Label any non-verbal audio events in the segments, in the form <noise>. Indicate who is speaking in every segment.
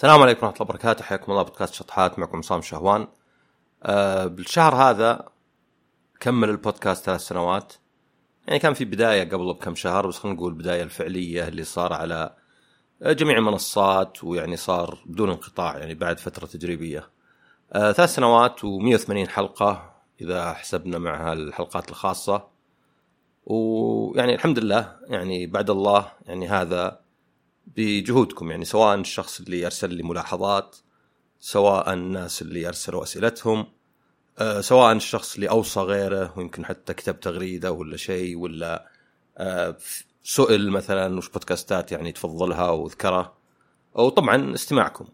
Speaker 1: السلام عليكم ورحمة الله وبركاته. حياكم الله بودكاست شطحات. معكم عصام شهوان. أه بالشهر هذا كمل البودكاست ثلاث سنوات. يعني كان في بداية قبل بكم شهر بس خلينا نقول البداية الفعلية اللي صار على جميع المنصات ويعني صار بدون انقطاع يعني بعد فترة تجريبية. أه ثلاث سنوات و180 حلقة إذا حسبنا معها الحلقات الخاصة. ويعني الحمد لله يعني بعد الله يعني هذا بجهودكم يعني سواء الشخص اللي ارسل لي ملاحظات سواء الناس اللي ارسلوا أسئلتهم أه سواء الشخص اللي أوصى غيره ويمكن حتى كتب تغريدة ولا شيء ولا أه سئل مثلا وش بودكاستات يعني تفضلها وذكرها وطبعا استماعكم.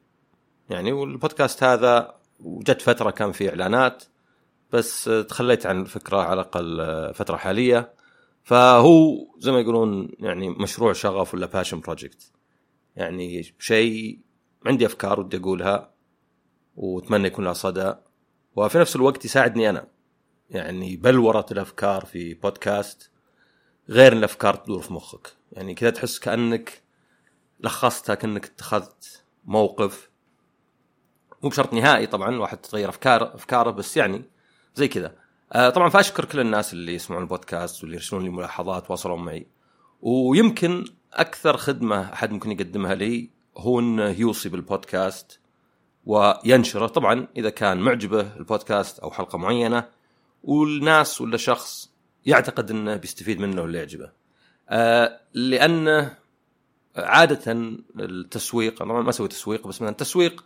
Speaker 1: يعني والبودكاست هذا وجت فترة كان فيه إعلانات بس تخليت عن الفكرة على الأقل فترة حالية. فهو زي ما يقولون يعني مشروع شغف ولا passion project يعني شيء عندي أفكار ودي أقولها وأتمنى يكون لها صدى وفي نفس الوقت يساعدني أنا. يعني بلوره الأفكار في بودكاست غير الأفكار تدور في مخك. يعني كذا تحس كأنك لخصتها كأنك اتخذت موقف. مو بشرط نهائي طبعا واحد تغير افكار أفكاره بس يعني زي كذا. آه طبعا فأشكر كل الناس اللي يسمعون البودكاست واللي يرسلون لي ملاحظات واصلوا معي. ويمكن أكثر خدمة أحد ممكن يقدمها لي هو انه يوصي بالبودكاست وينشره. طبعا إذا كان معجبة البودكاست أو حلقة معينة والناس ولا شخص يعتقد إنه بيستفيد منه ولا يعجبه. آه لأنه عادة التسويق أنا ما أسوي تسويق بس مثلا التسويق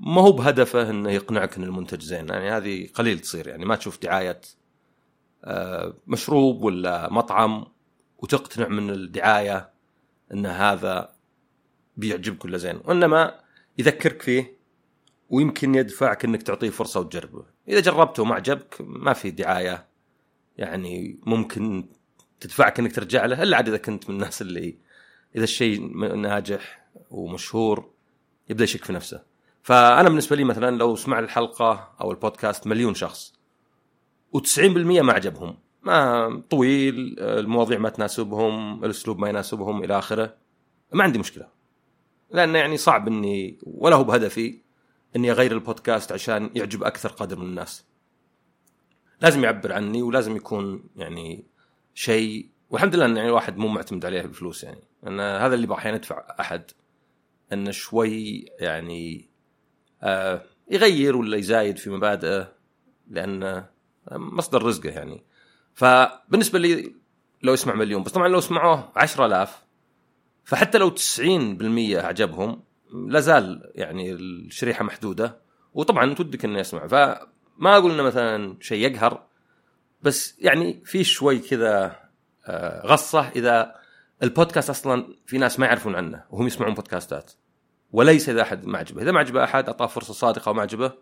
Speaker 1: ما هو بهدفه إنه يقنعك إن المنتج زين. يعني هذه قليل تصير. يعني ما تشوف دعاية آه مشروب ولا مطعم وتقتنع من الدعاية. إن هذا بيعجبك ولا زين. وإنما يذكرك فيه ويمكن يدفعك إنك تعطيه فرصة وتجربه. إذا جربته وما عجبك ما في دعاية. يعني ممكن تدفعك إنك ترجع له إلا عاد إذا كنت من الناس اللي إذا الشيء ناجح ومشهور يبدأ يشك في نفسه. فأنا بالنسبة لي مثلا لو سمع الحلقة أو البودكاست مليون شخص و90% ما عجبهم. ما طويل المواضيع ما تناسبهم الأسلوب ما يناسبهم إلى آخره. ما عندي مشكلة لأن يعني صعب إني ولا هو بهدفي إني أغير البودكاست عشان يعجب أكثر قدر من الناس. لازم يعبر عني ولازم يكون يعني شيء والحمد لله إن يعني الواحد مو معتمد عليه بالفلوس يعني. أن هذا اللي أحيانا يدفع أحد انه شوي يعني آه يغير ولا يزايد في مبادئه لأنه مصدر رزقه يعني. فبالنسبة لي لو يسمع مليون بس طبعا لو سمعوه 10000 فحتى لو 90% عجبهم لازال يعني الشريحة محدودة وطبعا ودك إنه يسمع. فما أقول إنه مثلا شيء يقهر بس يعني في شوي كذا غصة إذا البودكاست أصلا في ناس ما يعرفون عنه وهم يسمعون بودكاستات. وليس إذا أحد ما عجبه. إذا ما عجبه أحد أعطاه فرصة صادقة وما عجبه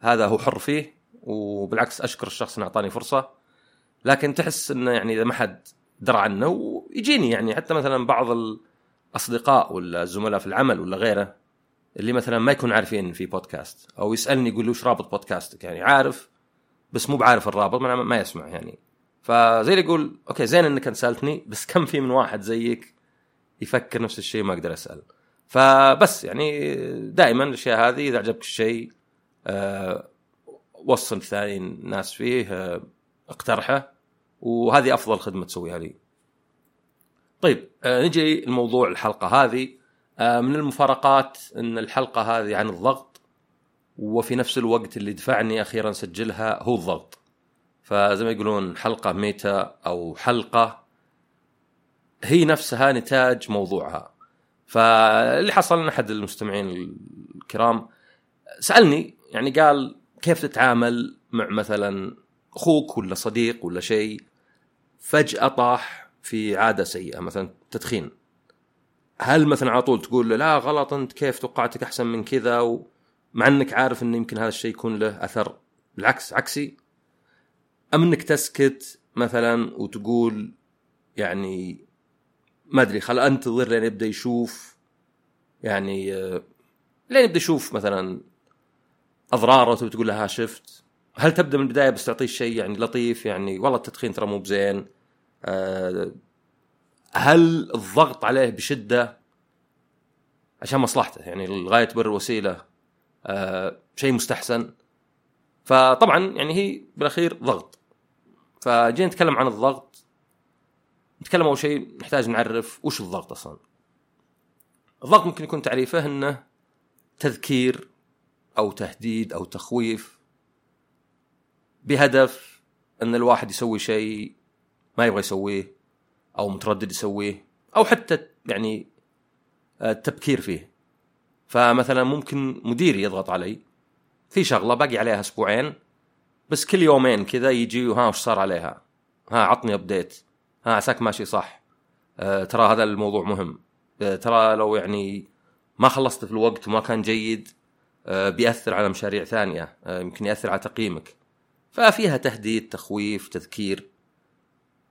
Speaker 1: هذا هو حر فيه وبالعكس أشكر الشخص إنه أعطاني فرصة. لكن تحس إنه يعني إذا ما حد درى عنه ويجيني يعني. حتى مثلا بعض الأصدقاء ولا الزملاء في العمل ولا غيره اللي مثلا ما يكون عارفين في بودكاست أو يسألني يقول لي وش رابط بودكاستك؟ يعني عارف بس مو بعارف الرابط ما يسمع يعني. فزي اللي يقول أوكي زين إنك سالتني بس كم في من واحد زيك يفكر نفس الشيء ما أقدر أسأل. فبس يعني دائما الأشياء هذه إذا عجبك الشيء أه وصل ثاني ناس فيه أه اقترحه. وهذه أفضل خدمة تسويها لي. طيب آه نجي الموضوع الحلقة هذه آه من المفارقات إن الحلقة هذه عن الضغط وفي نفس الوقت اللي دفعني أخيرا اسجلها هو الضغط. فزي ما يقولون حلقة ميتا أو حلقة هي نفسها نتاج موضوعها. فاللي حصل ان أحد المستمعين الكرام سألني يعني قال كيف تتعامل مع مثلا أخوك ولا صديق ولا شيء فجأة طاح في عادة سيئة مثلا تدخين. هل مثلا على طول تقول له لا غلط أنت كيف توقعتك أحسن من كذا؟ و... مع إنك عارف انه يمكن هذا الشيء يكون له أثر. بالعكس عكسي. أم إنك تسكت مثلا وتقول يعني ما أدري خل أنتظر لين يبدأ يشوف. يعني لين يبدأ يشوف مثلا أضراره وتقول له ها شفت. هل تبدأ من البداية بس تعطيه شيء يعني لطيف؟ يعني والله التدخين ترى مو بزين. أه هل الضغط عليه بشدة؟ عشان مصلحته يعني الغايه تبرر الوسيله آه شيء مستحسن. فطبعا يعني هي بالأخير ضغط. فجينا نتكلم عن الضغط. نتكلم أول شيء نحتاج نعرف وش الضغط أصلا. الضغط ممكن يكون تعريفه إنه تذكير أو تهديد أو تخويف. بهدف أن الواحد يسوي شيء ما يبغى يسويه أو متردد يسويه أو حتى يعني التبكير فيه. فمثلا ممكن مديري يضغط علي. في شغلة باقي عليها أسبوعين بس كل يومين كذا يجي وها وش صار عليها؟ ها عطني ابديت ها عساك ماشي صح. أه ترى هذا الموضوع مهم. أه ترى لو يعني ما خلصت في الوقت وما كان جيد أه بيأثر على مشاريع ثانية. أه يمكن يأثر على تقييمك. ففيها تهديد تخويف تذكير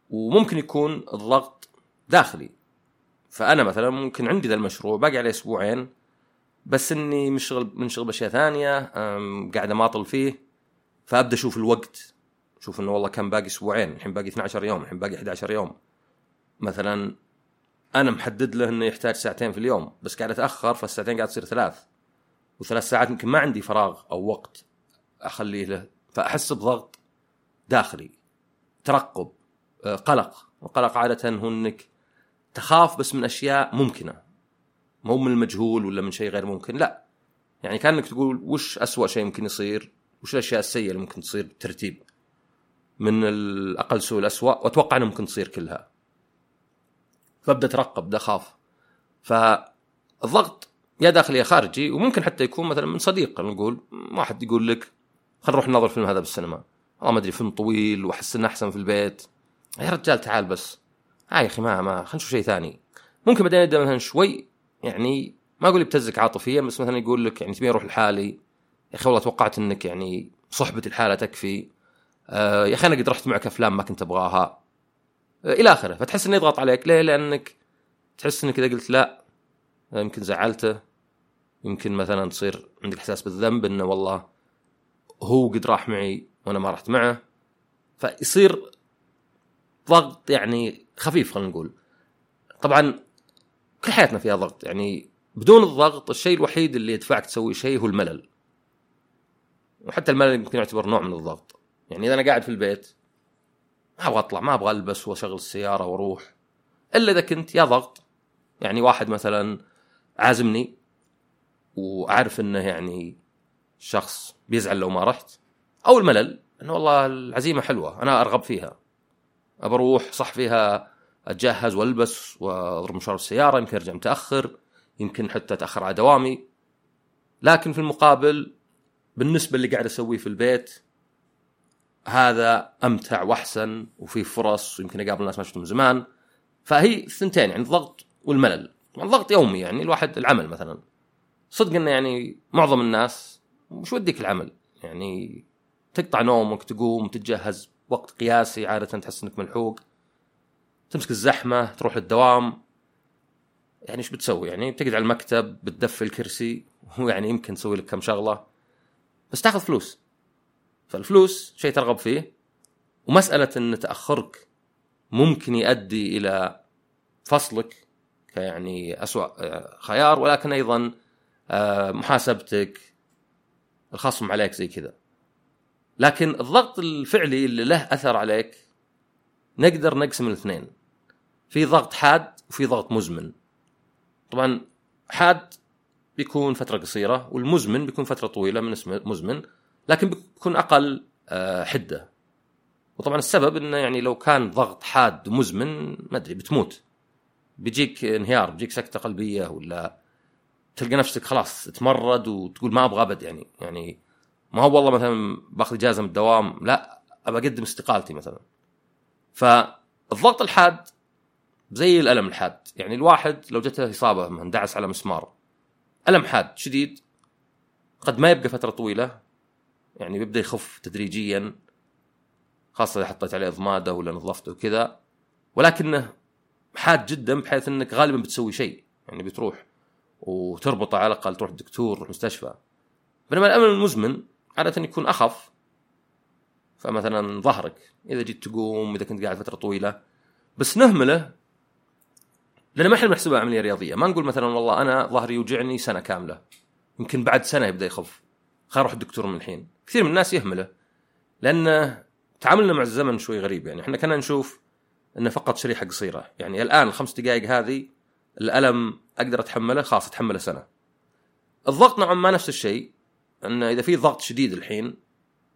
Speaker 1: وممكن يكون الضغط داخلي. فأنا مثلا ممكن عندي ذا المشروع باقي عليه أسبوعين بس إني مشغل منشغل بأشياء ثانية قاعد أماطل فيه فأبدأ أشوف الوقت. أشوف إنه والله كان باقي أسبوعين الحين باقي 12 يوم الحين باقي 11 يوم. مثلا أنا محدد له إنه يحتاج ساعتين في اليوم بس قاعد أتأخر فالساعتين قاعد تصير ثلاث. وثلاث ساعات يمكن ما عندي فراغ أو وقت أخليه له فأحس بضغط داخلي ترقب آه، قلق. القلق عادة هو إنك تخاف بس من أشياء ممكنة. مو من المجهول ولا من شيء غير ممكن لا. يعني كأنك تقول وش أسوأ شيء ممكن يصير؟ وش الأشياء السيئة اللي ممكن تصير بالترتيب من الأقل سوء الاسوء وأتوقع انها ممكن تصير كلها. فأبدأ اترقب أبدأ أخاف. فالضغط يا داخلي يا خارجي وممكن حتى يكون مثلا من صديق نقول واحد يقول لك خلينا نروح ننظر فيلم هذا بالسينما. والله ما أدري فيلم طويل واحس انه أحسن في البيت. يا رجال تعال بس. آه يا أخي ما ما خلينا نشوف شيء ثاني. ممكن بعدين يبدا مثلا شوي يعني ما أقول يبتزك عاطفيا بس مثلا يقول لك يعني تبي أروح لحالي. يا أخي والله توقعت إنك يعني صحبتي الحالة تكفي. آه يا أخي أنا قد رحت معك أفلام ما كنت أبغاها. آه إلى آخره. فتحس إنه يضغط عليك. ليه؟ لأنك تحس إنك إذا قلت لا آه، يمكن زعلته. يمكن مثلا تصير عندك إحساس بالذنب إنه والله هو قد راح معي وأنا ما رحت معه. فيصير ضغط يعني خفيف خلينا نقول. طبعا كل حياتنا فيها ضغط يعني بدون الضغط الشيء الوحيد اللي يدفعك تسوي شيء هو الملل. وحتى الملل يمكن يعتبر نوع من الضغط. يعني إذا أنا قاعد في البيت ما أبغى أطلع ما أبغى ألبس وأشغل السيارة وأروح. إلا إذا كنت يا ضغط. يعني واحد مثلا عازمني وأعرف إنه يعني شخص بيزعل لو ما رحت. أو الملل إنه والله العزيمة حلوة أنا أرغب فيها. ابى أروح صح فيها أتجهز وألبس وأضرب مشوار السيارة يمكن أرجع متأخر يمكن حتى أتأخر على دوامي. لكن في المقابل بالنسبة اللي قاعد أسويه في البيت هذا أمتع وأحسن وفي فرص ويمكن أقابل ناس ما شفتهم زمان. فهي الثنتين يعني الضغط والملل. الضغط يومي يعني الواحد العمل مثلا. صدق إنه يعني معظم الناس وش وديك العمل. يعني تقطع نومك تقوم تتجهز وقت قياسي عادة تحس إنك ملحوق. تمسك الزحمة تروح للدوام. يعني إيش بتسوي؟ يعني بتقعد على المكتب بتدفي الكرسي <laughs> ويعني يمكن تسوي لك كم شغلة. بس تاخذ فلوس. فالفلوس شيء ترغب فيه. ومسألة إن تأخرك ممكن يؤدي إلى فصلك كيعني اسوء آه، خيار. ولكن أيضا آه، محاسبتك الخصم عليك زي كذا. لكن الضغط الفعلي اللي له أثر عليك نقدر نقسم الاثنين. في ضغط حاد وفي ضغط مزمن. طبعا حاد بيكون فترة قصيرة والمزمن بيكون فترة طويلة من اسمه مزمن لكن بيكون أقل آه، حدة. وطبعا السبب إنه يعني لو كان ضغط حاد مزمن ما أدري بتموت. بيجيك انهيار بيجيك سكتة قلبية ولا تلقى نفسك خلاص تمرد وتقول ما أبغى أبد يعني يعني ما هو والله مثلا باخذ إجازة من الدوام لا ابى أقدم استقالتي مثلا. فالضغط الحاد زي الألم الحاد يعني الواحد لو جته إصابة من دعس على مسمار ألم حاد شديد قد ما يبقى فترة طويلة يعني بيبدأ يخف تدريجيا خاصة إذا حطيت عليه إضماده ولا نظفته وكذا ولكنه حاد جدا بحيث إنك غالبا بتسوي شيء يعني بتروح. وتربطه على الأقل تروح الدكتور تروح مستشفى. بينما الامل المزمن عادة يكون أخف. فمثلا ظهرك إذا جيت تقوم إذا كنت قاعد فترة طويلة. بس نهمله لأن ما إحنا بنحسبها عملية رياضية. ما نقول مثلا والله أنا ظهري يوجعني سنة كاملة. يمكن بعد سنة يبدأ يخف. خل أروح الدكتور من الحين. كثير من الناس يهمله لأن تعاملنا مع الزمن شوي غريب. يعني إحنا كنا نشوف إنه فقط شريحة قصيرة. يعني الآن الخمس دقائق هذه الألم أقدر أتحمله خلاص أتحمله سنة. الضغط نوعا ما نفس الشيء انه إذا في ضغط شديد الحين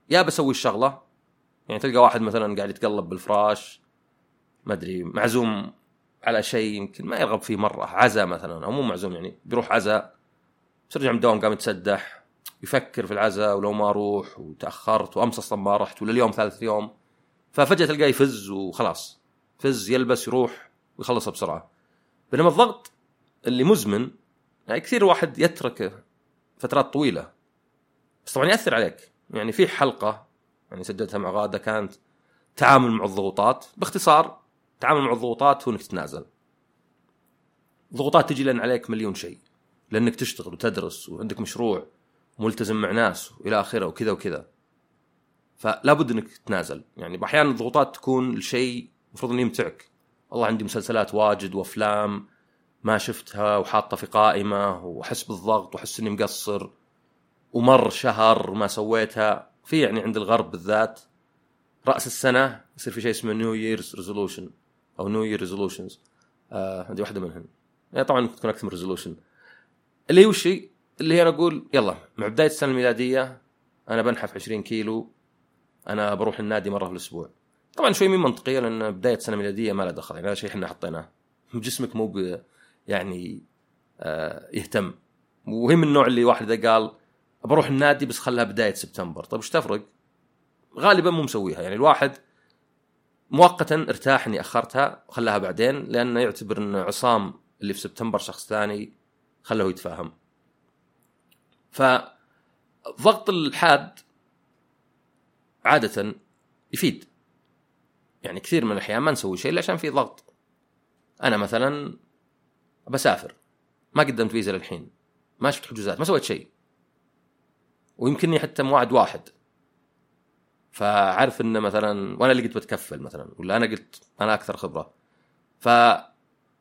Speaker 1: يا بسوي الشغلة يعني تلقى واحد مثلا قاعد يتقلب بالفراش ما أدري معزوم على شيء يمكن ما يرغب فيه مرة عزاء مثلا أو مو معزوم يعني بيروح عزاء بس يرجع من الدوام قام يتسدح يفكر في العزاء ولو ما أروح وتأخرت وامس أصلا ما رحت ولا اليوم ثالث يوم ففجأة تلقاه يفز وخلاص فز يلبس يروح ويخلصها بسرعة. بينما الضغط اللي مزمن يعني كثير واحد يتركه فترات طويلة. بس طبعا يأثر عليك. يعني في حلقة يعني سجلتها مع غادة كانت تعامل مع الضغوطات. باختصار تعامل مع الضغوطات هو إنك تتنازل. ضغوطات تجي لأن عليك مليون شيء. لأنك تشتغل وتدرس وعندك مشروع ملتزم مع ناس وإلى آخره وكذا وكذا. فلا بد إنك تتنازل. يعني أحيانا الضغوطات تكون الشيء المفروض إنه يمتعك. والله عندي مسلسلات واجد وأفلام ما شفتها وحاطة في قائمة وأحس بالضغط وأحس إني مقصر ومر شهر ما سويتها. في يعني عند الغرب بالذات رأس السنة يصير في شيء اسمه New Year's resolution أو New Year resolutions هذه واحدة منهم يعني طبعا تكون أكثر من resolution اللي هو الشيء اللي هي أنا أقول يلا مع بداية السنة الميلادية أنا بنحف 20 كيلو أنا بروح النادي مرة في الأسبوع. طبعا شوي من منطقية لأن بداية سنه ميلاديه ما له دخل يعني هذا شيء إحنا حطيناه. جسمك مو يعني آه يهتم. وهي من النوع اللي واحد إذا قال بروح النادي بس خلها بداية سبتمبر. طيب وش تفرق؟ غالبا مو مسويها. يعني الواحد مؤقتا ارتاح إني أخرتها وخلاها بعدين لأنه يعتبر إن عصام اللي في سبتمبر شخص ثاني خله يتفاهم. فضغط الحاد عادة يفيد. يعني كثير من الأحيان ما نسوي شيء إلا عشان في ضغط. أنا مثلا بسافر ما قدمت فيزا للحين ما شفت حجوزات ما سويت شيء. ويمكنني حتى موعد واحد. فعارف إنه مثلا وأنا اللي قلت بتكفل مثلا ولا أنا قلت أنا أكثر خبرة. ف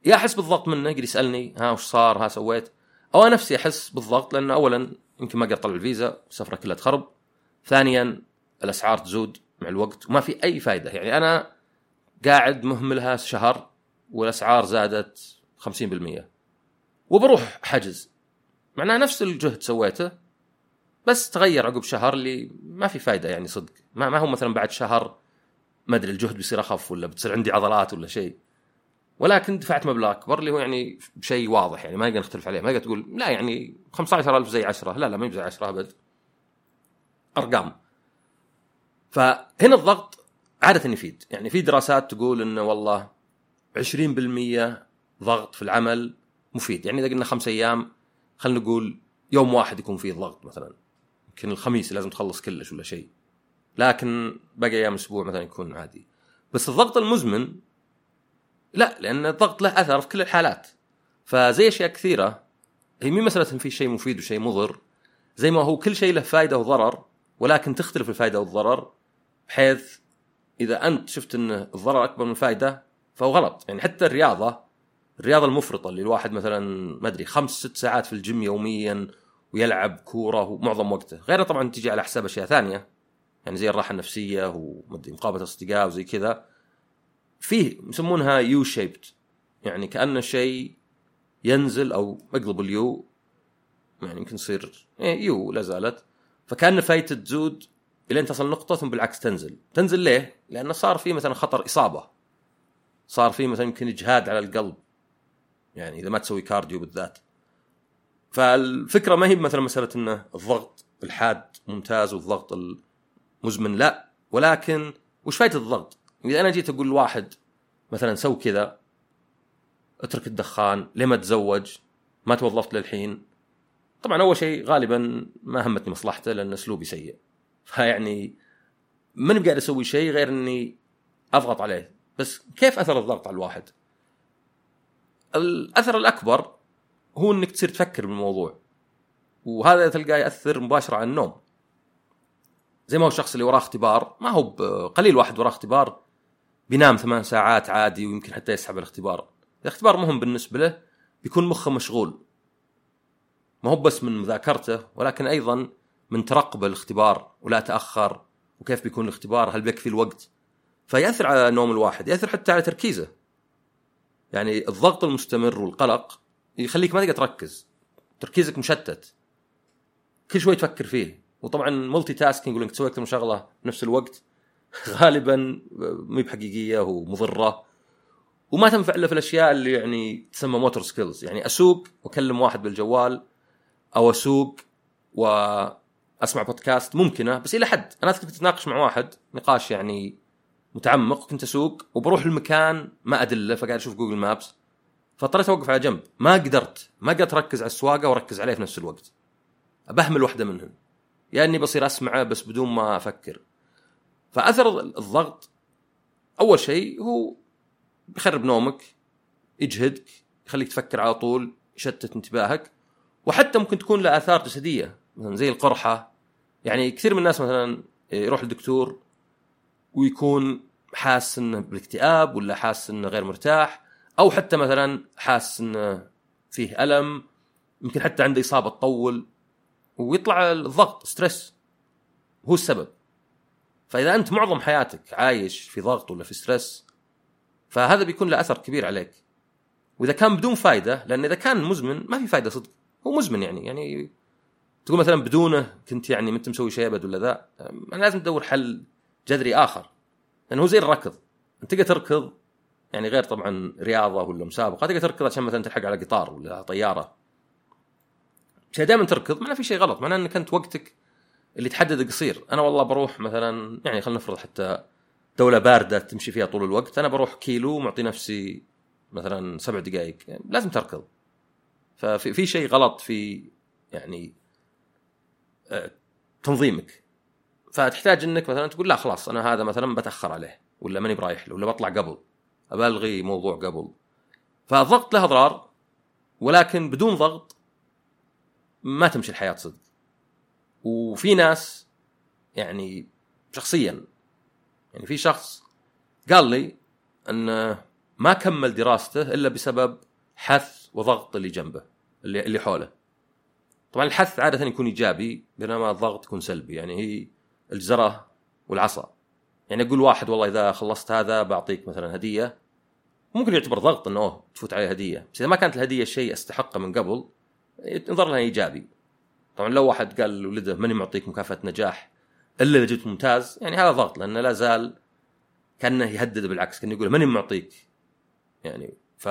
Speaker 1: يا أحس بالضغط منه يقدر يسألني ها وش صار ها سويت؟ أو أنا نفسي أحس بالضغط لأنه اولا يمكن ما أقدر أطلع الفيزا السفره كلها تخرب. ثانيا الأسعار تزود. مع الوقت وما في أي فائده يعني أنا قاعد مهملها شهر والأسعار زادت 50% وبروح حجز. معناه نفس الجهد سويته بس تغير عقب شهر اللي ما في فائده يعني صدق. ما, ما هو مثلا بعد شهر ما أدري الجهد بيصير أخف ولا بتصير عندي عضلات ولا شيء. ولكن دفعت مبلغ أكبر اللي هو يعني شيء واضح يعني ما نقدر نختلف عليه. ما نقدر تقول لا يعني 15000 زي 10 لا لا ما هي زي 10 أبد. أرقام. فهنا الضغط عادة يفيد. يعني في دراسات تقول إنه والله 20% ضغط في العمل مفيد. يعني إذا قلنا خمس أيام خلينا نقول يوم واحد يكون فيه ضغط مثلا. يمكن الخميس لازم تخلص كلش ولا شيء. لكن باقي أيام الأسبوع مثلا يكون عادي. بس الضغط المزمن لا لأن الضغط له أثر في كل الحالات. فزي أشياء كثيرة هي مو مسألة إن في شيء مفيد وشيء مضر. زي ما هو كل شيء له فائده وضرر ولكن تختلف الفائده والضرر بحيث إذا أنت شفت أن الضرر أكبر من الفائده فهو غلط. يعني حتى الرياضة الرياضة المفرطة اللي الواحد مثلا ما أدري خمس ست ساعات في الجيم يوميا ويلعب كورة معظم وقته. غيرها طبعا تجي على حساب أشياء ثانية يعني زي الراحة النفسية ومدري مقابلة أصدقاء وزي كذا. فيه يسمونها U-shaped يعني كانه شيء ينزل أو اقلب ال U. يعني يمكن يصير إيه U لا زالت. فكأن فايدته تزود الين تصل نقطه ثم بالعكس تنزل. تنزل ليه؟ لأنه صار في مثلا خطر إصابة. صار في مثلا يمكن إجهاد على القلب. يعني إذا ما تسوي cardio بالذات. فالفكرة ما هي مثلا مسألة إنه الضغط الحاد ممتاز والضغط المزمن لا. ولكن وش فائده الضغط؟ إذا أنا جيت أقول لواحد مثلا سو كذا اترك الدخان ليه ما تزوج؟ ما توظفت للحين؟ طبعا أول شيء غالبا ما همتني مصلحته لأن أسلوبي سيء. فيعني ماني قاعد أسوي شيء غير إني أضغط عليه. بس كيف أثر الضغط على الواحد؟ الأثر الأكبر هو إنك تصير تفكر بالموضوع. وهذا تلقاه يأثر مباشرة على النوم. زي ما هو الشخص اللي وراه اختبار ما هو قليل واحد وراه اختبار بينام ثمان ساعات عادي ويمكن حتى يسحب الاختبار. الاختبار مهم بالنسبة له بيكون مخه مشغول. ما هو بس من مذاكرته ولكن أيضا من ترقب الاختبار ولا تاخر وكيف بيكون الاختبار؟ هل بيكفي الوقت؟ فيأثر على نوم الواحد يأثر حتى على تركيزه. يعني الضغط المستمر والقلق يخليك ما تقدر تركز. تركيزك مشتت. كل شوي تفكر فيه. وطبعا multitasking وانك تسوي أكثر من شغلة بنفس الوقت. غالبا مو بحقيقية ومضرة. وما تنفع إلا في الأشياء اللي يعني تسمى motor skills يعني أسوق وأكلم واحد بالجوال أو أسوق واسمع بودكاست ممكنة بس إلى حد. أنا كنت أتناقش مع واحد نقاش يعني متعمق كنت أسوق وبروح المكان ما أدله فقاعد أشوف Google Maps فاضطريت أوقف على جنب. ما قدرت ما قدرت أركز على السواقة واركز عليه في نفس الوقت. بهمل واحدة منهم. يا إني بصير أسمعه بس بدون ما أفكر. فأثر الضغط. أول شيء هو بيخرب نومك يجهدك يخليك تفكر على طول يشتت انتباهك وحتى ممكن تكون له آثار جسدية. مثلا زي القرحة. يعني كثير من الناس مثلا يروح للدكتور ويكون حاس إنه بالاكتئاب ولا حاس إنه غير مرتاح أو حتى مثلا حاس إنه فيه ألم يمكن حتى عنده إصابة تطول ويطلع الضغط stress هو السبب. فإذا أنت معظم حياتك عايش في ضغط ولا في stress فهذا بيكون له أثر كبير عليك. وإذا كان بدون فائده لأن إذا كان مزمن ما في فائده صدق. هو مزمن يعني يعني تقول مثلا بدونه كنت يعني ما انت مسوي شيء أبد ولا ذا يعني لازم تدور حل جذري آخر. لأنه هو زي الركض. أنت تقدر تركض يعني غير طبعا رياضة ولا مسابقة تقدر تركض عشان مثلا تلحق على قطار ولا طيارة. شيء دائما تركض معناه في شيء غلط. معناه إنك أنت وقتك اللي تحدد قصير. أنا والله بروح مثلا يعني خلينا نفرض حتى دولة باردة تمشي فيها طول الوقت أنا بروح كيلو ومعطي نفسي مثلا سبع دقائق. يعني لازم تركض. ففي في شيء غلط في يعني تنظيمك. فتحتاج إنك مثلا تقول لا خلاص أنا هذا مثلا بتأخر عليه ولا ماني برايح له ولا بطلع قبل أبلغي موضوع قبل. فالضغط له أضرار ولكن بدون ضغط ما تمشي الحياة صدق. وفي ناس يعني شخصيا يعني في شخص قال لي انه ما كمل دراسته إلا بسبب حث وضغط اللي جنبه اللي اللي حوله. طبعا الحث عادة يكون إيجابي بينما الضغط يكون سلبي يعني هي الجزره والعصا. يعني أقول واحد والله إذا خلصت هذا بعطيك مثلا هدية ممكن يعتبر ضغط إنه تفوت عليه هدية. بس إذا ما كانت الهدية شيء استحقه من قبل ينظر لها إيجابي. طبعا لو واحد قال لولده ماني معطيك مكافأة نجاح إلا إذا جبت ممتاز يعني هذا ضغط لأنه لا زال كأنه يهدد بالعكس كأنه يقول ماني معطيك يعني ف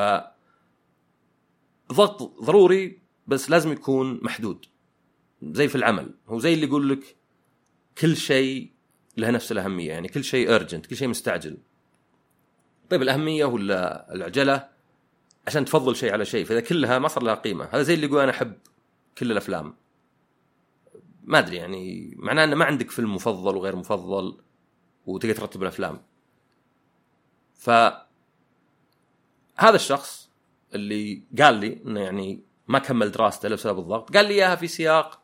Speaker 1: ضغط ضروري بس لازم يكون محدود زي في العمل. هو زي اللي يقول لك كل شيء له نفس الأهمية يعني كل شيء ارجنت كل شيء مستعجل. طيب الأهمية ولا العجلة؟ عشان تفضل شيء على شيء فإذا كلها ما صار لها قيمة. هذا زي اللي يقول أنا أحب كل الأفلام. ما أدري يعني معناه إنه ما عندك فيلم مفضل وغير مفضل وتقدر ترتب الأفلام. ف هذا الشخص اللي قال لي إنه يعني ما كمل دراسته بسبب الضغط. قال لي إياها في سياق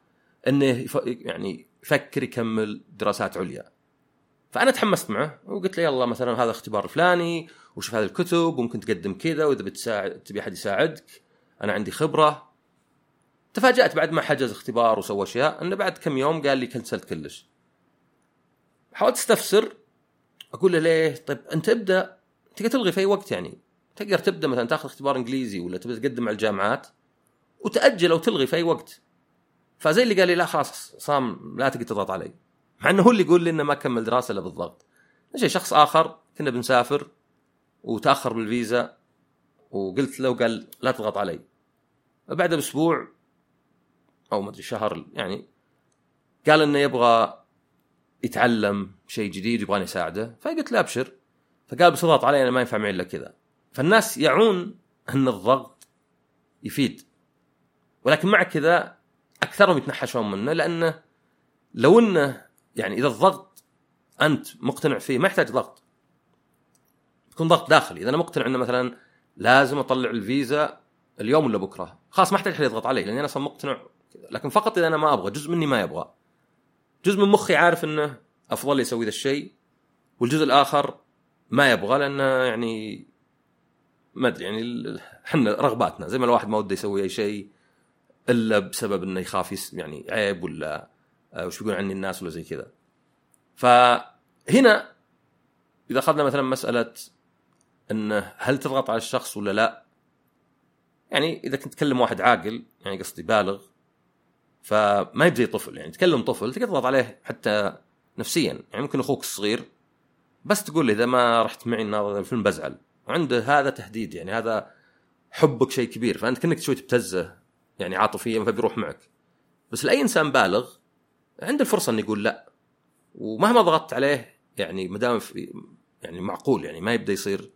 Speaker 1: إنه يعني يفكر يكمل دراسات عليا. فأنا تحمست معه وقلت له يلا مثلا هذا اختبار فلاني وشوف هذه الكتب وممكن تقدم كذا وإذا بتساعد تبي أحد يساعدك. أنا عندي خبرة. تفاجأت بعد ما حجز اختبار وسوى أشياء إنه بعد كم يوم قال لي كنسلت كلش. حاولت أستفسر. أقول له ليه؟ طيب أنت ابدأ. تقدر تلغي في أي وقت يعني؟ تقدر تبدأ مثلا تاخذ اختبار إنجليزي ولا تبدا تقدم على الجامعات؟ وتأجل أو تلغي في أي وقت. فزي اللي قال لي لا خلاص صام لا تقدر تضغط علي. مع إنه هو اللي يقول لي إنه ما كمل دراسة إلا بالضغط. شيء شخص آخر كنا بنسافر وتأخر بالفيزا وقلت له قال لا تضغط علي. بعد بأسبوع أو ما أدري شهر يعني قال إنه يبغى يتعلم شيء جديد ويبغاني اساعده فقلت له أبشر. فقال بس اضغط علي أنا ما ينفع معي إلا كذا. فالناس يعون إن الضغط يفيد. ولكن مع كذا أكثرهم يتنحشون منه لأنه لو إنه يعني إذا الضغط أنت مقتنع فيه ما يحتاج ضغط. يكون ضغط داخلي. إذا أنا مقتنع إنه مثلا لازم أطلع الفيزا اليوم ولا بكرة خلاص ما احتاج احد يضغط علي لأني أنا أصلا مقتنع لكن فقط إذا أنا ما أبغى جزء مني ما يبغى. جزء من مخي عارف إنه أفضل يسوي ذا الشيء والجزء الآخر ما يبغى لأنه يعني ما أدري يعني إحنا رغباتنا. زي ما الواحد ما وده يسوي أي شيء إلا بسبب إنه يخاف يعني عيب ولا آه، وش بيقول عني الناس ولا زي كذا. فهنا إذا أخذنا مثلا مسألة إنه هل تضغط على الشخص ولا لا؟ يعني إذا كنت تكلم واحد عاقل يعني قصدي بالغ فما يبزي طفل يعني تكلم طفل تقدر تضغط عليه حتى نفسيا. يعني ممكن أخوك الصغير بس تقول إذا ما رحت معي ناظر الفيلم بزعل. وعنده هذا تهديد يعني هذا حبك شيء كبير. فأنت كأنك شوي تبتزه يعني عاطفيا فبيروح معك. بس لأي إنسان بالغ عنده الفرصة إنه يقول لا. ومهما ضغطت عليه يعني ما دام يعني معقول يعني ما يبدأ يصير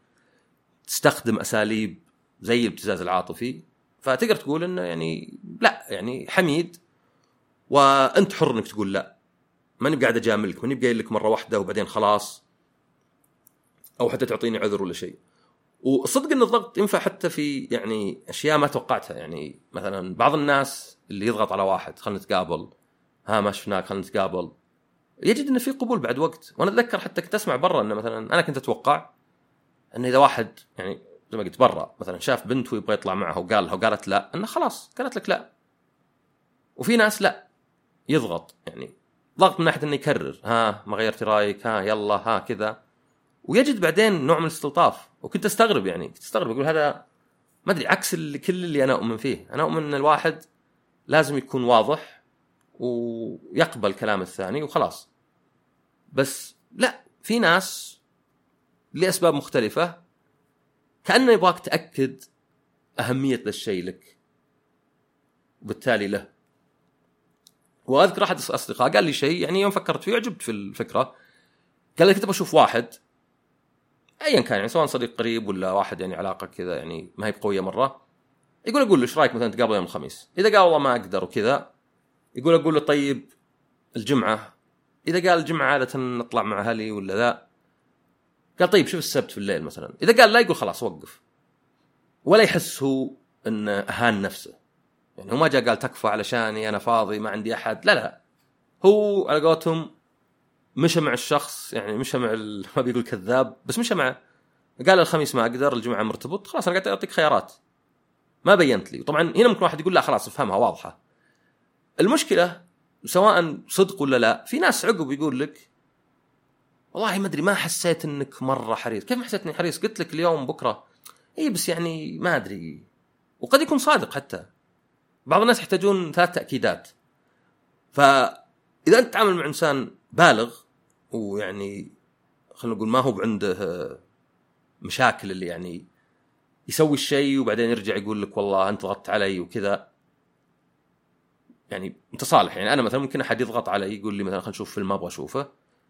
Speaker 1: تستخدم أساليب زي الابتزاز العاطفي فتقدر تقول إنه يعني لا يعني حميد. وأنت حر إنك تقول لا. ماني قاعد أجاملك ماني قايل لك مرة واحدة وبعدين خلاص. أو حتى تعطيني عذر ولا شيء. وصدق إن الضغط ينفع حتى في يعني أشياء ما توقعتها. يعني مثلا بعض الناس اللي يضغط على واحد خلينا نتقابل. ها ما شفناك خلينا نتقابل. يجد إنه في قبول بعد وقت. وأنا أتذكر حتى كنت أسمع برا إنه مثلا أنا كنت أتوقع إن إذا واحد يعني زي ما قلت برا مثلا شاف بنت ويبغى يطلع معها وقال لها وقالت لا إنه خلاص قالت لك لا. وفي ناس لا يضغط. يعني ضغط من ناحية إنه يكرر. ها ما غيرتي رأيك ها يلا ها كذا. ويجد بعدين نوع من الاستلطاف. وكنت أستغرب يعني كنت أستغرب أقول هذا ما أدري عكس اللي كل اللي أنا أؤمن فيه. أنا أؤمن إن الواحد لازم يكون واضح ويقبل كلام الثاني وخلاص. بس لا في ناس لأسباب مختلفة كأنه يبغاك تأكد أهمية ذا الشيء لك. وبالتالي له. وأذكر أحد الاصدقاء قال لي شيء يعني يوم فكرت فيه عجبت في الفكرة. قال لي كنت بشوف واحد ايا كان يعني سواء صديق قريب ولا واحد يعني علاقة كذا يعني ما هي قوية مرة. يقول أقول له إيش رأيك مثلا تقابل يوم الخميس؟ إذا قال والله ما أقدر وكذا. يقول أقول له طيب الجمعة. إذا قال الجمعة عادة نطلع مع أهلي ولا ذا قال طيب شوف السبت في الليل مثلا. إذا قال لا يقول خلاص وقف. ولا يحس هو انه أهان نفسه. يعني هو ما جاء قال تكفى علشاني أنا فاضي ما عندي أحد. لا لا. هو على قولتهم مشى مع الشخص يعني مشى مع <laughs> ما بيقول كذاب بس مشى معه قال الخميس ما أقدر الجمعة مرتبط خلاص أنا قاعد أعطيك خيارات. ما بينت لي. طبعا هنا ممكن واحد يقول لا خلاص افهمها واضحة. المشكلة سواء صدق ولا لا في ناس عقب يقول لك والله ما أدري ما حسيت إنك مرة حريص. كيف ما حسيت اني حريص؟ قلت لك اليوم بكرة إي بس يعني ما أدري. وقد يكون صادق حتى. بعض الناس يحتاجون ثلاث تأكيدات. فإذا أنت تتعامل مع إنسان بالغ ويعني خلينا نقول ما هو عنده مشاكل اللي يعني يسوي الشيء وبعدين يرجع يقول لك والله أنت ضغطت علي وكذا. يعني متصالح يعني أنا مثلا ممكن أحد يضغط علي يقول لي مثلا خلينا نشوف فيلم ما أبغى أشوفه.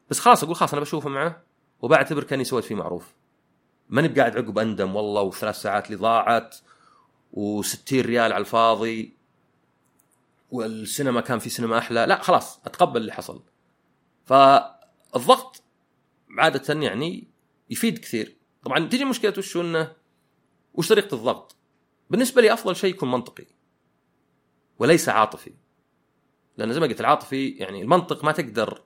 Speaker 1: بس خلاص أقول خلاص أنا بشوفه معه وبعتبر كأني سويت فيه معروف. ماني بقاعد عقب أندم والله وثلاث ساعات اللي ضاعت و60 ريال على الفاضي والسينما كان في سينما أحلى. لا خلاص أتقبل اللي حصل. فالضغط عادة يعني يفيد كثير. طبعا تيجي مشكلة وش انه وش طريقة الضغط؟ بالنسبة لي أفضل شيء يكون منطقي وليس عاطفي. لأن زي ما قلت العاطفي يعني المنطق ما تقدر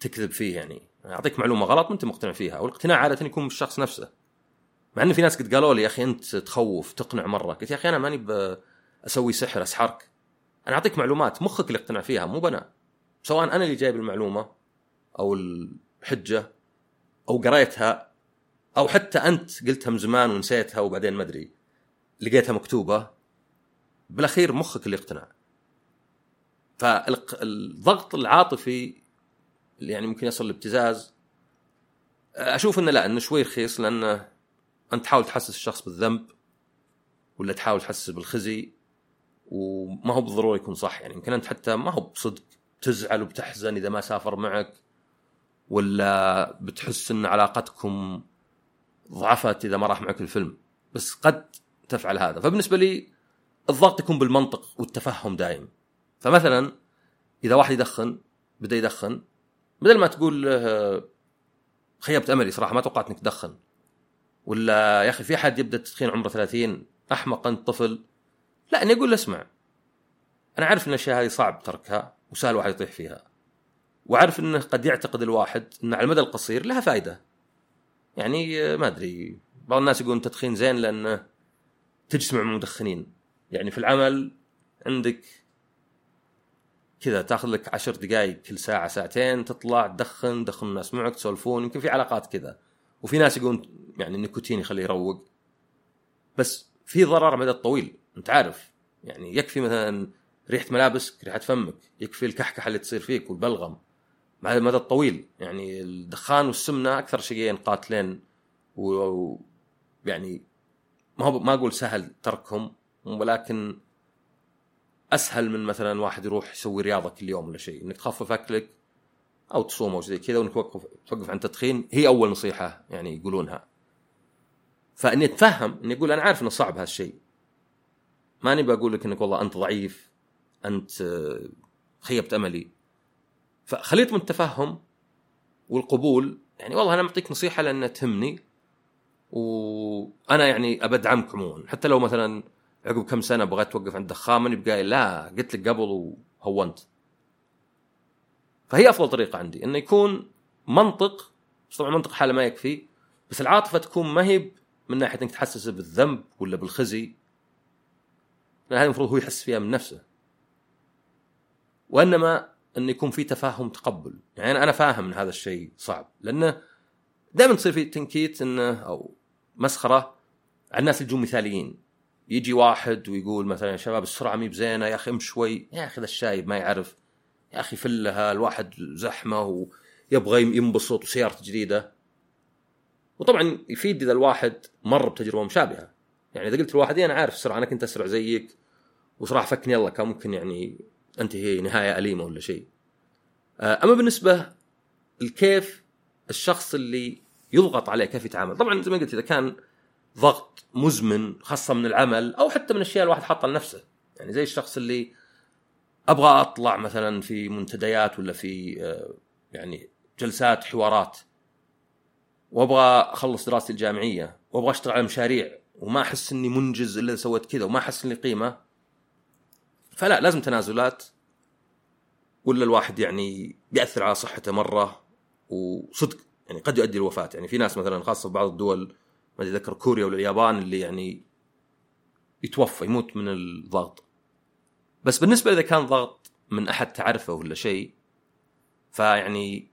Speaker 1: تكذب فيه يعني. أعطيك معلومة غلط وأنت مقتنع فيها والاقتناع عادة يكون بالشخص نفسه. مع إن في ناس قد قالوا لي يا أخي أنت تخوف تقنع مرة. قلت يا أخي أنا ماني أسوي سحر أسحرك. أنا أعطيك معلومات مخك اللي اقتنع فيها مو بنا. سواء أنا اللي جايب المعلومة أو الحجة أو قريتها أو حتى أنت قلتها من زمان ونسيتها وبعدين ما أدري لقيتها مكتوبة بالأخير مخك اللي اقتنع فالضغط العاطفي اللي يعني ممكن يصل لابتزاز أشوف إنه لا إنه شوي رخيص لأنه أنت تحاول تحسس الشخص بالذنب ولا تحاول تحسسه بالخزي وما هو بالضروره يكون صح. يعني يمكن أنت حتى ما هو بصدق تزعل وبتحزن إذا ما سافر معك. ولا بتحس إن علاقتكم ضعفت إذا ما راح معك الفيلم؟ بس قد تفعل هذا. فبالنسبة لي الضغط يكون بالمنطق والتفهم دائم. فمثلا إذا واحد يدخن بدأ يدخن بدل ما تقول له خيبت أملي صراحة ما توقعت إنك تدخن. ولا يا أخي في أحد يبدأ التدخين عمره 30 أحمق أنت طفل. لا اني أقول له اسمع أنا عارف إن الأشياء هذه صعب تركها وسهل واحد يطيح فيها. وعارف إنه قد يعتقد الواحد ان على المدى القصير لها فائده يعني ما أدري. بعض الناس يقولون التدخين زين لأنه تجتمع مع المدخنين يعني في العمل عندك كذا تاخذ لك عشر دقائق كل ساعة ساعتين تطلع تدخن تدخن الناس معك تسولفون يمكن في علاقات كذا. وفي ناس يقولون يعني النيكوتين يخليه يروق. بس في ضرر مدى الطويل أنت عارف. يعني يكفي مثلا ريحة ملابسك ريحة فمك يكفي الكحكحة اللي تصير فيك والبلغم. مع المدى الطويل. يعني الدخان والسمنة أكثر شيئين قاتلين و يعني ما ما أقول سهل تركهم ولكن أسهل من مثلا واحد يروح يسوي رياضة كل يوم ولا شيء. إنك تخفف أكلك أو تصوم أو زي كذا وإنك توقف توقف عن التدخين. هي أول نصيحة يعني يقولونها. فإني أتفهم إني أقول أنا عارف إنه صعب هالشيء. ماني بقول لك إنك والله أنت ضعيف أنت خيبت أملي. فخليت من التفهم والقبول يعني والله أنا معطيك نصيحة لأن تهمني وأنا يعني ابدعمك عموما حتى لو مثلا عقب كم سنة بغيت توقف عند الدخان ماني بقايل لا قلت لك قبل وهونت. فهي أفضل طريقة عندي إنه يكون منطق طبعا منطق حالة ما يكفي بس العاطفة تكون ما هي من ناحية إنك تحسسه بالذنب ولا بالخزي لأن هذه المفروض هو يحس فيها من نفسه. وإنما انه يكون في تفاهم تقبل. يعني أنا فاهم إن هذا الشيء صعب لأنه دائما تصير في تنكيت انه أو مسخرة على الناس اللي مثاليين. يجي واحد ويقول مثلا يا شباب السرعة مي بزينة يا أخي ام شوي. يا أخي ذا الشايب ما يعرف. يا أخي فلها الواحد زحمة ويبغى ينبسط وسيارته جديدة. وطبعا يفيد إذا الواحد مر بتجربة مشابهة. يعني إذا قلت لواحد أنا عارف السرعة أنا كنت أسرع زيك. وصراحة فكني الله كان ممكن يعني انتهي نهاية أليمة ولا شيء. آه، أما بالنسبة الكيف الشخص اللي يضغط عليه كيف يتعامل طبعا زي ما قلت إذا كان ضغط مزمن خاصة من العمل أو حتى من اشياء الواحد حاطها لنفسه. يعني زي الشخص اللي أبغى أطلع مثلا في منتديات ولا في آه، يعني جلسات حوارات وأبغى أخلص دراستي الجامعية وأبغى أشتغل على مشاريع وما أحس إني منجز إلا إذا سويت كذا وما أحس إني قيمة فلا لازم تنازلات. ولا الواحد يعني بياثر على صحته مرة وصدق يعني قد يؤدي الوفاه يعني في ناس مثلا خاصة في بعض الدول ما اتذكر كوريا ولا اليابان اللي يعني يتوفى يموت من الضغط. بس بالنسبة إذا كان ضغط من أحد تعرفه ولا شيء فيعني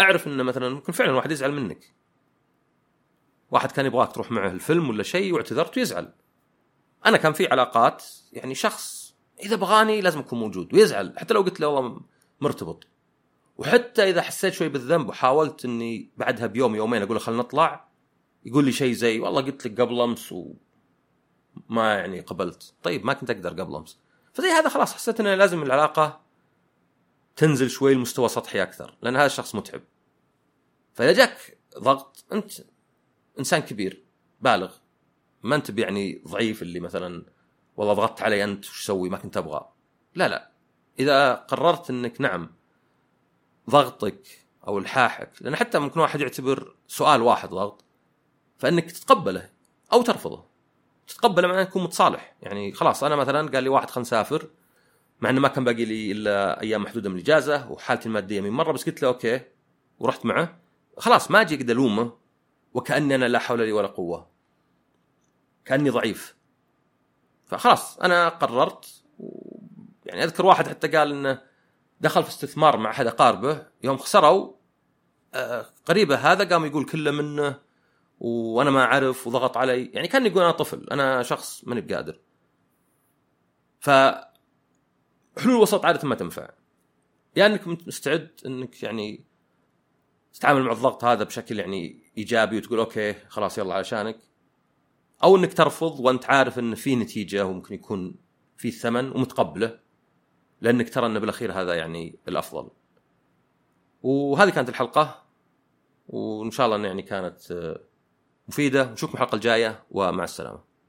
Speaker 1: أعرف إنه مثلا ممكن فعلا واحد يزعل منك. واحد كان يبغاك تروح معه الفيلم ولا شيء واعتذرت ويزعل. أنا كان في علاقات يعني شخص إذا بغاني لازم اكون موجود ويزعل حتى لو قلت له والله مرتبط. وحتى إذا حسيت شوي بالذنب وحاولت إني بعدها بيوم يومين أقول له خلينا نطلع يقول لي شيء زي والله قلت لك قبل أمس وما يعني قبلت. طيب ما كنت أقدر قبل أمس. فزي هذا خلاص حسيت إنه لازم العلاقة تنزل شوي لمستوى سطحي أكثر لأن هذا الشخص متعب. فإذا جاك ضغط أنت إنسان كبير بالغ. ما أنت يعني ضعيف اللي مثلا والله ضغطت علي أنت وش تسوي ما كنت أبغى. لا لا. إذا قررت إنك نعم ضغطك أو الحاحك لأن حتى ممكن واحد يعتبر سؤال واحد ضغط فإنك تتقبله أو ترفضه. تتقبله معناه تكون متصالح. يعني خلاص أنا مثلا قال لي واحد خلينا نسافر مع إنه ما كان باقي لي إلا أيام محدودة من الإجازة وحالتي المادية من مرة بس قلت له أوكي ورحت معه. خلاص ما أجي أقدر ألومه وكأني أنا لا حول لي ولا قوة. كأني ضعيف. فخلاص أنا قررت و... يعني أذكر واحد حتى قال إنه دخل في استثمار مع أحد أقاربه يوم خسروا آه، قريبه هذا قام يقول كله منه وأنا ما أعرف وضغط علي. يعني كان يقول أنا طفل أنا شخص ماني بقادر. ف حلول الوسط عادة ما تنفع. يا يعني إنك مستعد إنك يعني تتعامل مع الضغط هذا بشكل يعني إيجابي وتقول أوكي خلاص يلا علشانك أو إنك ترفض وأنت عارف إن في نتيجة وممكن يكون في ثمن ومتقبله لأنك ترى انه بالأخير هذا يعني الأفضل. وهذه كانت الحلقة وإن شاء الله يعني كانت مفيدة نشوفكم الحلقة الجاية ومع السلامة.